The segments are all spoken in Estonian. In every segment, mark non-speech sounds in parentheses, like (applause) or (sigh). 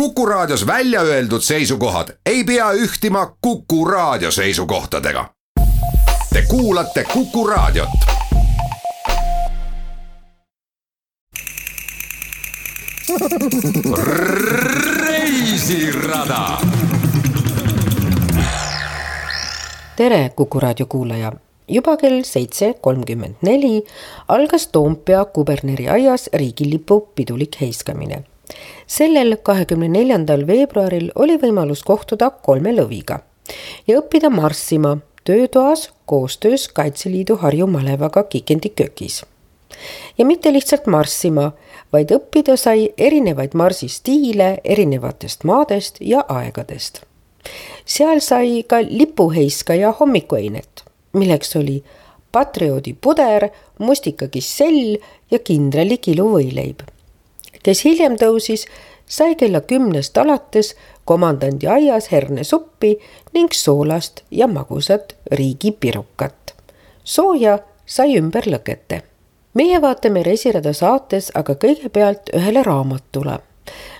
Kuku Raadios välja öeldud seisukohad ei pea ühtima Kuku Raadio seisukohtadega. Te kuulate Kuku Raadiot. reisirada. tere, Kuku Raadio kuulaja juba kell seitse kolmkümmend neli algas Toompea kuberneri aias riigilipu pidulik heiskamine. Sellel kahekümne neljandal veebruaril oli võimalus kohtuda kolme lõviga ja õppida marssima töötoas koostöös Kaitseliidu Harju malevaga Kikendi kökis. ja mitte lihtsalt marssima, vaid õppida sai erinevaid marsistiile erinevatest maadest ja aegadest. seal sai ka lipuheiskaja hommikueinet milleks oli patrioodipuder, mustikakissell ja kindrali kiluvõileib. Kes hiljem tõusis, sai kella kümnest alates komandandi aias hernesuppi ning soolast ja magusat riigipirukat. sooja sai ümber lõkete. meie vaatame Reisirada saates aga kõigepealt ühele raamatule,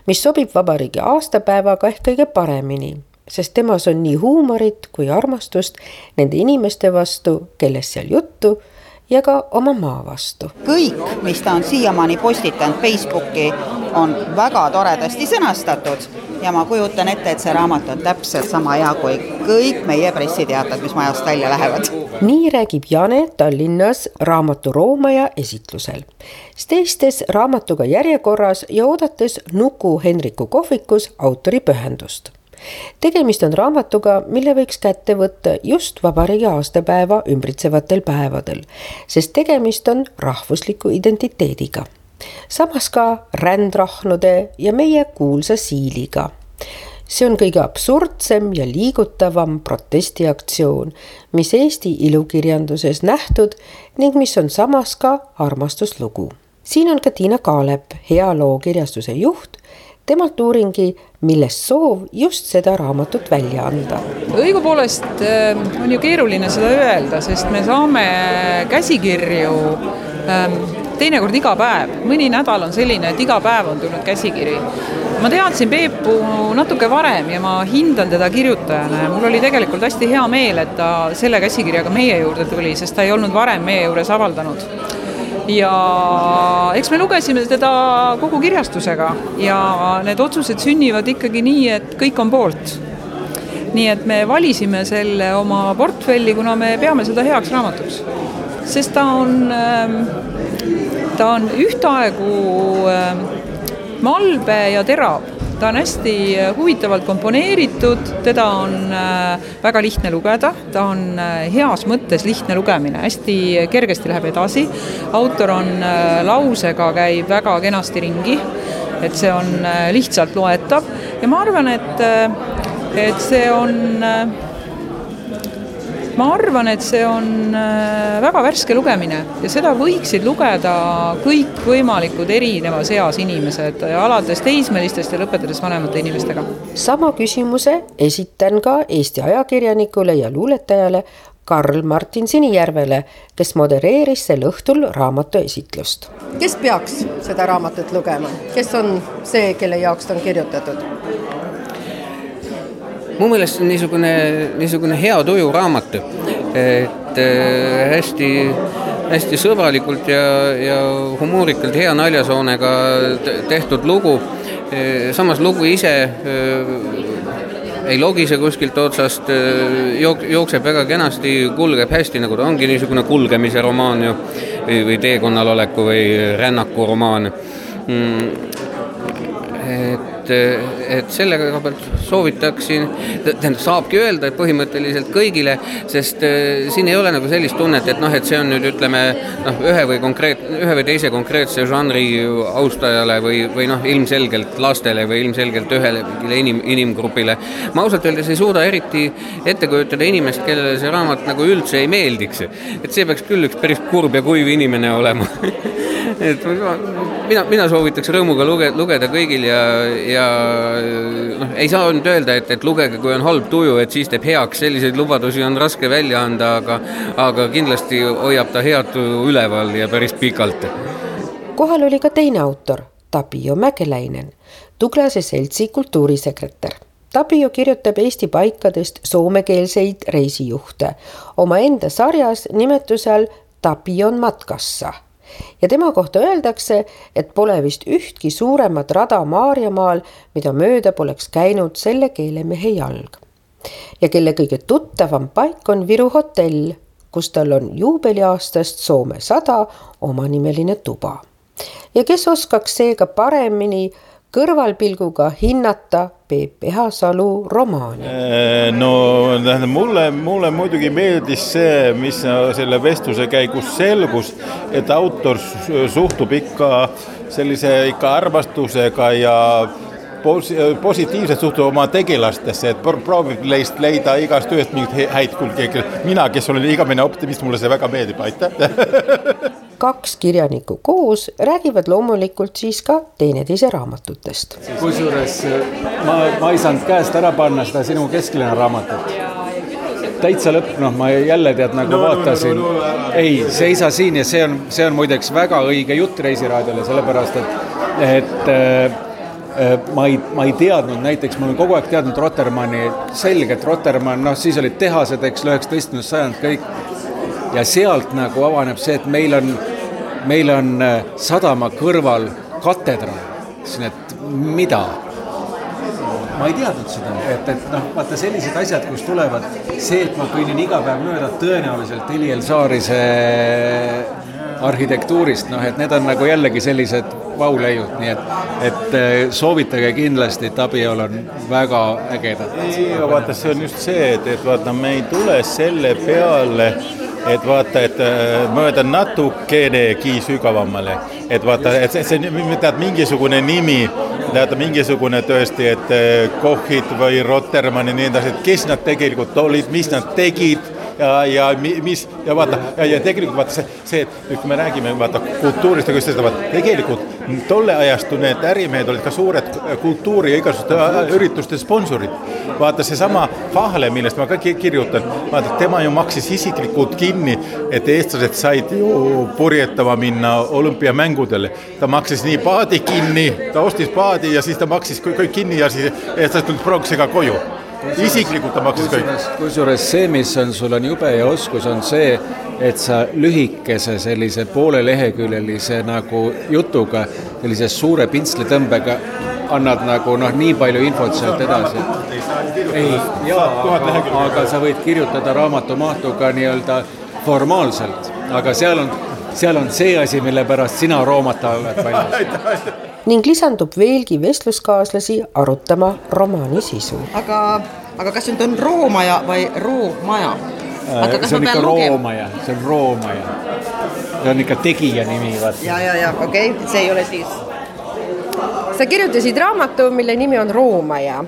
mis sobib vabariigi aastapäevaga ehk kõige paremini sest temas on nii huumorit kui armastust nende inimeste vastu, kellest seal juttu ja ka oma maa vastu. kõik, mis ta on siiamaani postitanud Facebooki, on väga toredasti sõnastatud ja ma kujutan ette, et see raamat on täpselt sama hea kui kõik meie pressiteated, mis majast välja lähevad. nii räägib Jane Tallinnas raamatu Roomaja esitlusel, teistes raamatuga järjekorras ja oodates Nuku Henriku kohvikus autori pühendust tegemist on raamatuga, mille võiks kätte võtta just vabariigi aastapäeva ümbritsevatel päevadel, sest tegemist on rahvusliku identiteediga. samas ka rändrahnude ja meie kuulsa siiliga see on kõige absurdsem ja liigutavam protestiaktsioon, mis Eesti ilukirjanduses nähtud ning mis on samas ka armastuslugu. siin on ka Tiina Kaalep, hea loo kirjastuse juht temalt uuringi, millest soov just seda raamatut välja anda. õigupoolest ähm, on ju keeruline seda öelda, sest me saame käsikirju ähm, teinekord iga päev, mõni nädal on selline, et iga päev on tulnud käsikiri. ma teadsin Peepu natuke varem ja ma hindan teda kirjutajana ja mul oli tegelikult hästi hea meel, et ta selle käsikirjaga meie juurde tuli, sest ta ei olnud varem meie juures avaldanud ja eks me lugesime teda kogu kirjastusega ja need otsused sünnivad ikkagi nii, et kõik on poolt. nii et me valisime selle oma portfelli, kuna me peame seda heaks raamatuks. sest ta on, ähm, ta on ühtaegu ähm, malbe ja terav ta on hästi huvitavalt komponeeritud, teda on äh, väga lihtne lugeda, ta on äh, heas mõttes lihtne lugemine, hästi kergesti läheb edasi. autor on äh, lausega, käib väga kenasti ringi, et see on lihtsalt loetav. Ja ma arvan, et, et see on ma arvan, et see on äh, väga värske lugemine ja seda võiksid lugeda kõikvõimalikud erinevas eas inimesed, alates teismelistest ja lõpetades vanemate inimestega. sama küsimuse esitan ka Eesti ajakirjanikule ja luuletajale Karl-Martin Sinijärvele, kes modereeris sel õhtul raamatu esitlust. kes peaks seda raamatut lugema, kes on see, kelle jaoks ta on kirjutatud? Mu meelest on niisugune, niisugune hea tuju raamat, et äh, hästi, hästi sõbralikult ja, ja humoorikalt hea naljasoonega tehtud lugu. Äh, samas lugu ise äh, ei logise kuskilt otsast, jook-, jookseb väga kenasti, kulgeb hästi, nagu ta ongi niisugune kulgemise romaan ju, või, või teekonnal oleku või rännaku romaan mm et, et selle koha pealt soovitaksin, tähendab, saabki öelda, et põhimõtteliselt kõigile, sest äh, siin ei ole nagu sellist tunnet, et noh, et see on nüüd ütleme noh, ühe või konkreet-, ühe või teise konkreetse žanri austajale või, või noh, ilmselgelt lastele või ilmselgelt ühele inim, inimgrupile. ma ausalt öeldes ei suuda eriti ette kujutada inimest, kellele see raamat nagu üldse ei meeldiks. et see peaks küll üks päris kurb ja kuiv inimene olema (laughs) (laughs) et mina, mina soovitaks rõõmuga luge-, lugeda kõigil ja, ja noh, ei saa nüüd öelda, et, et lugege, kui on halb tuju, et siis teeb heaks, selliseid lubadusi on raske välja anda, aga aga kindlasti hoiab ta head tuju üleval ja päris pikalt. kohal oli ka teine autor, Tapio Mäkeläinen, Tuglase seltsi kultuurisekretär. Tapio kirjutab Eesti paikadest soomekeelseid reisijuhte omaenda sarjas nimetuse all Tapion matkassa ja tema kohta öeldakse, et pole vist ühtki suuremat rada Maarjamaal, mida mööda poleks käinud selle keelemehe jalg. ja kelle kõige tuttavam paik on Viru hotell, kus tal on juubeliaastast Soome sada omanimeline tuba. ja kes oskaks seega paremini kõrvalpilguga hinnata Peep Ehasalu romaani? no tähendab, mulle, mulle muidugi meeldis see, mis selle vestluse käigus selgus, et autor suhtub ikka sellise ikka armastusega ja pos-, positiivselt suhtub oma tegelastesse, et proovib neist leida igast ühest mingit häid külgi. mina, kes olen igavene optimist, mulle see väga meeldib, aitäh (laughs) kaks kirjanikku koos räägivad loomulikult siis ka teineteise raamatutest. kusjuures ma, ma ei saanud käest ära panna seda sinu kesklinna raamatut. täitsa lõpp, noh, ma jälle tead nagu no, vaatasin no,. No, no, ei, seisa siin ja see on, see on muideks väga õige jutt Reisiraadiole, sellepärast et, et äh, ma ei, ma ei teadnud näiteks, ma olen kogu aeg teadnud Rotermanni, selgelt Rotermann, noh, siis olid tehased, eks, üheksateistkümnes sajand, kõik ja sealt nagu avaneb see, et meil on, meil on äh, sadama kõrval katedraal. ütlesin, et mida? ma ei teadnud seda, et, et noh, vaata sellised asjad, kus tulevad see, et ma kõnnin iga päev mööda tõenäoliselt Heliel Saarise arhitektuurist, noh et need on nagu jällegi sellised vauleiud, nii et, et äh, soovitage kindlasti, Tabiol on väga ägedad. ei, aga vaata, see on just see, et, et vaata, me ei tule selle peale et vaata, et äh, mööda natukenegi sügavamale, et vaata, et see, see, tead, mingisugune nimi, tead, mingisugune tõesti, et äh, Kochid või Rotermann ja nii edasi, et kes nad tegelikult olid, mis nad tegid ja, ja mis ja vaata ja, ja tegelikult vaata see, see, et kui me räägime vaata kultuurist ja kõigest seda, vaata tegelikult tolle ajastu need ärimehed olid ka suured kultuuri ja igasuguste äh, ürituste sponsorid. vaata seesama Fahle, millest ma ka kirjutan, vaata tema ju maksis isiklikult kinni, et eestlased said ju purjetama minna olümpiamängudele. ta maksis nii paadi kinni, ta ostis paadi ja siis ta maksis kõik kinni ja siis eestlased tulid pronksiga koju isiklikult ta maksis kõik. kusjuures see, mis on, sul on jube ja oskus, on see, et sa lühikese sellise pooleleheküljelise nagu jutuga, sellise suure pintslitõmbega annad nagu noh, nii palju infot sealt edasi. ei, jaa, aga, aga sa võid kirjutada raamatumahtuga nii-öelda formaalselt, aga seal on, seal on see asi, mille pärast sina roomata oled valmis (laughs) ning lisandub veelgi vestluskaaslasi arutama romaani sisu. aga, aga kas nüüd on Roomaja või Roomaja? Äh, see on ikka Roomaja, see on Roomaja. see on ikka tegija nimi, vaata. ja, ja, ja okei okay., see ei ole siis. sa kirjutasid raamatu, mille nimi on Roomaja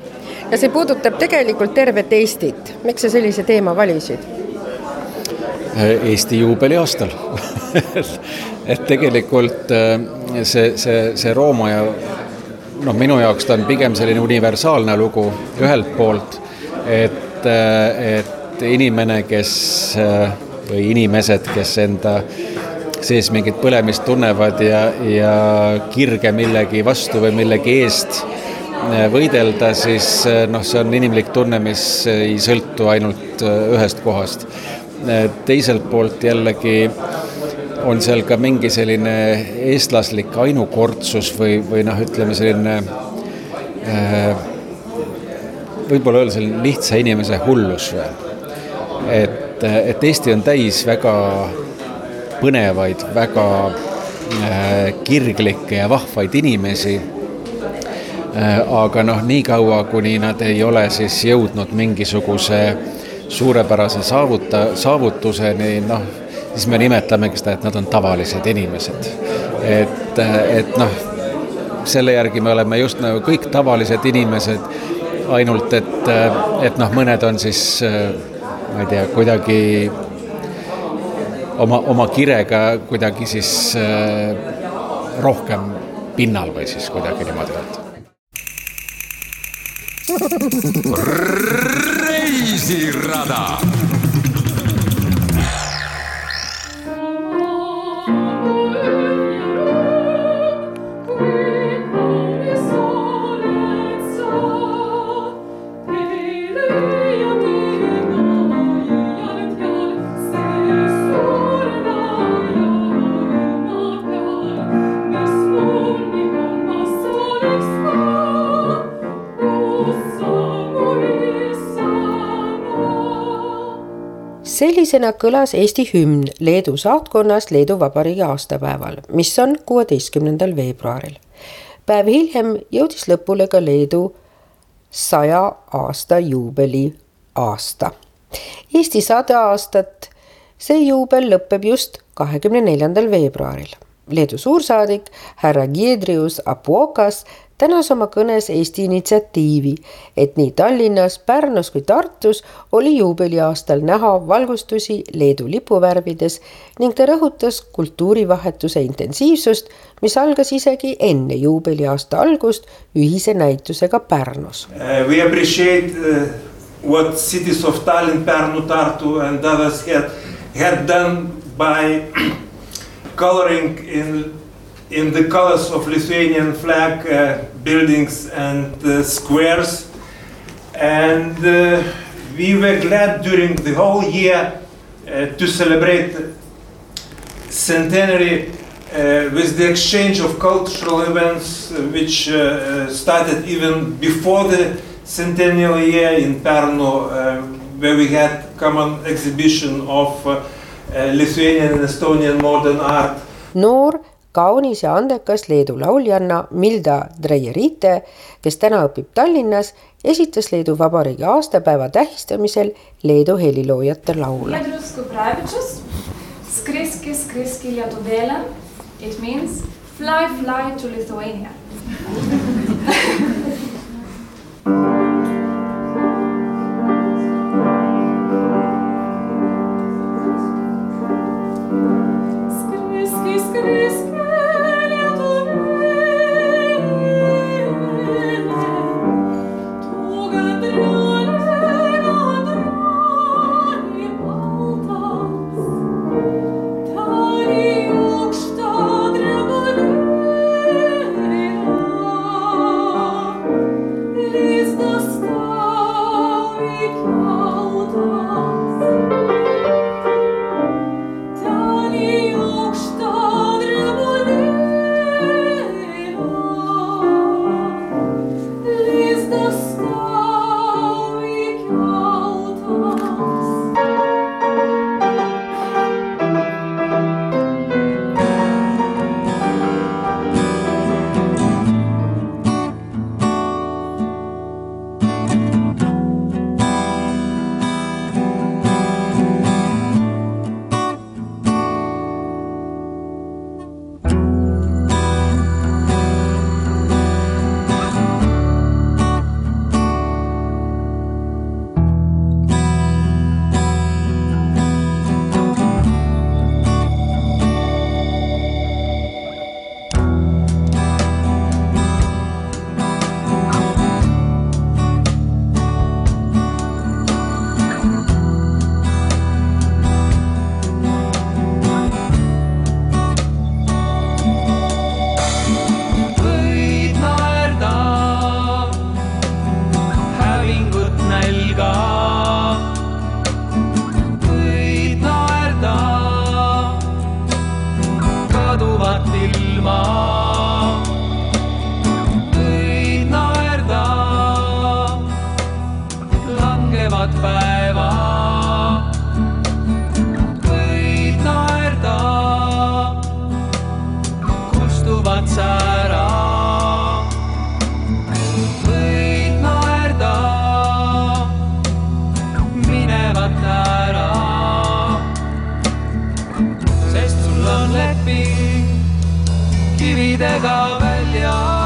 ja see puudutab tegelikult tervet Eestit. miks sa sellise teema valisid? Äh, Eesti juubeliaastal (laughs) et tegelikult äh, see, see, see Rooma ja noh, minu jaoks ta on pigem selline universaalne lugu ühelt poolt, et, äh, et inimene, kes või inimesed, kes enda sees mingit põlemist tunnevad ja, ja kirge millegi vastu või millegi eest äh, võidelda, siis noh, see on inimlik tunne, mis ei sõltu ainult ühest kohast. teiselt poolt jällegi on seal ka mingi selline eestlaslik ainukordsus või, või noh, ütleme selline äh, võib-olla öelda selline lihtsa inimese hullus või. et, et Eesti on täis väga põnevaid, väga äh, kirglikke ja vahvaid inimesi äh,. aga noh, niikaua, kuni nad ei ole siis jõudnud mingisuguse suurepärase saavuta, saavutuseni, noh siis me nimetamegi seda, et nad on tavalised inimesed. et, et noh, selle järgi me oleme just nagu kõik tavalised inimesed, ainult et, et noh, mõned on siis ma ei tea, kuidagi oma, oma kirega kuidagi siis rohkem pinnal või siis kuidagi niimoodi öelda. reisirada sellisena kõlas Eesti hümn Leedu saatkonnas Leedu Vabariigi aastapäeval, mis on kuueteistkümnendal veebruaril. päev hiljem jõudis lõpule ka Leedu saja aasta juubeli aasta. Eesti sada aastat, see juubel lõpeb just kahekümne neljandal veebruaril. Leedu suursaadik härra Giedrius Apuokas tänas oma kõnes Eesti initsiatiivi, et nii Tallinnas, Pärnus kui Tartus oli juubeliaastal näha valgustusi Leedu lipuvärvides ning ta rõhutas kultuurivahetuse intensiivsust, mis algas isegi enne juubeliaasta algust ühise näitusega Pärnus uh,. We appreciate uh, what cities of Tallinn, Pärnu, Tartu and others had, had done by coloring in in the colors of Lithuanian flag uh, buildings and uh, squares. And uh, we were glad during the whole year uh, to celebrate centenary uh, with the exchange of cultural events uh, which started even before the centennial year in Pärnu, where we had common exhibition of Lithuanian and Estonian modern art. noor kaunis ja andekas Leedu lauljanna Milda Dreierite, kes täna õpib Tallinnas, esitas Leedu Vabariigi aastapäeva tähistamisel Leedu heliloojate laule. Skriski, skriski Lietuvėlė. It means fly, fly to Lithuania. (laughs) sest sul on leping kividega väljas.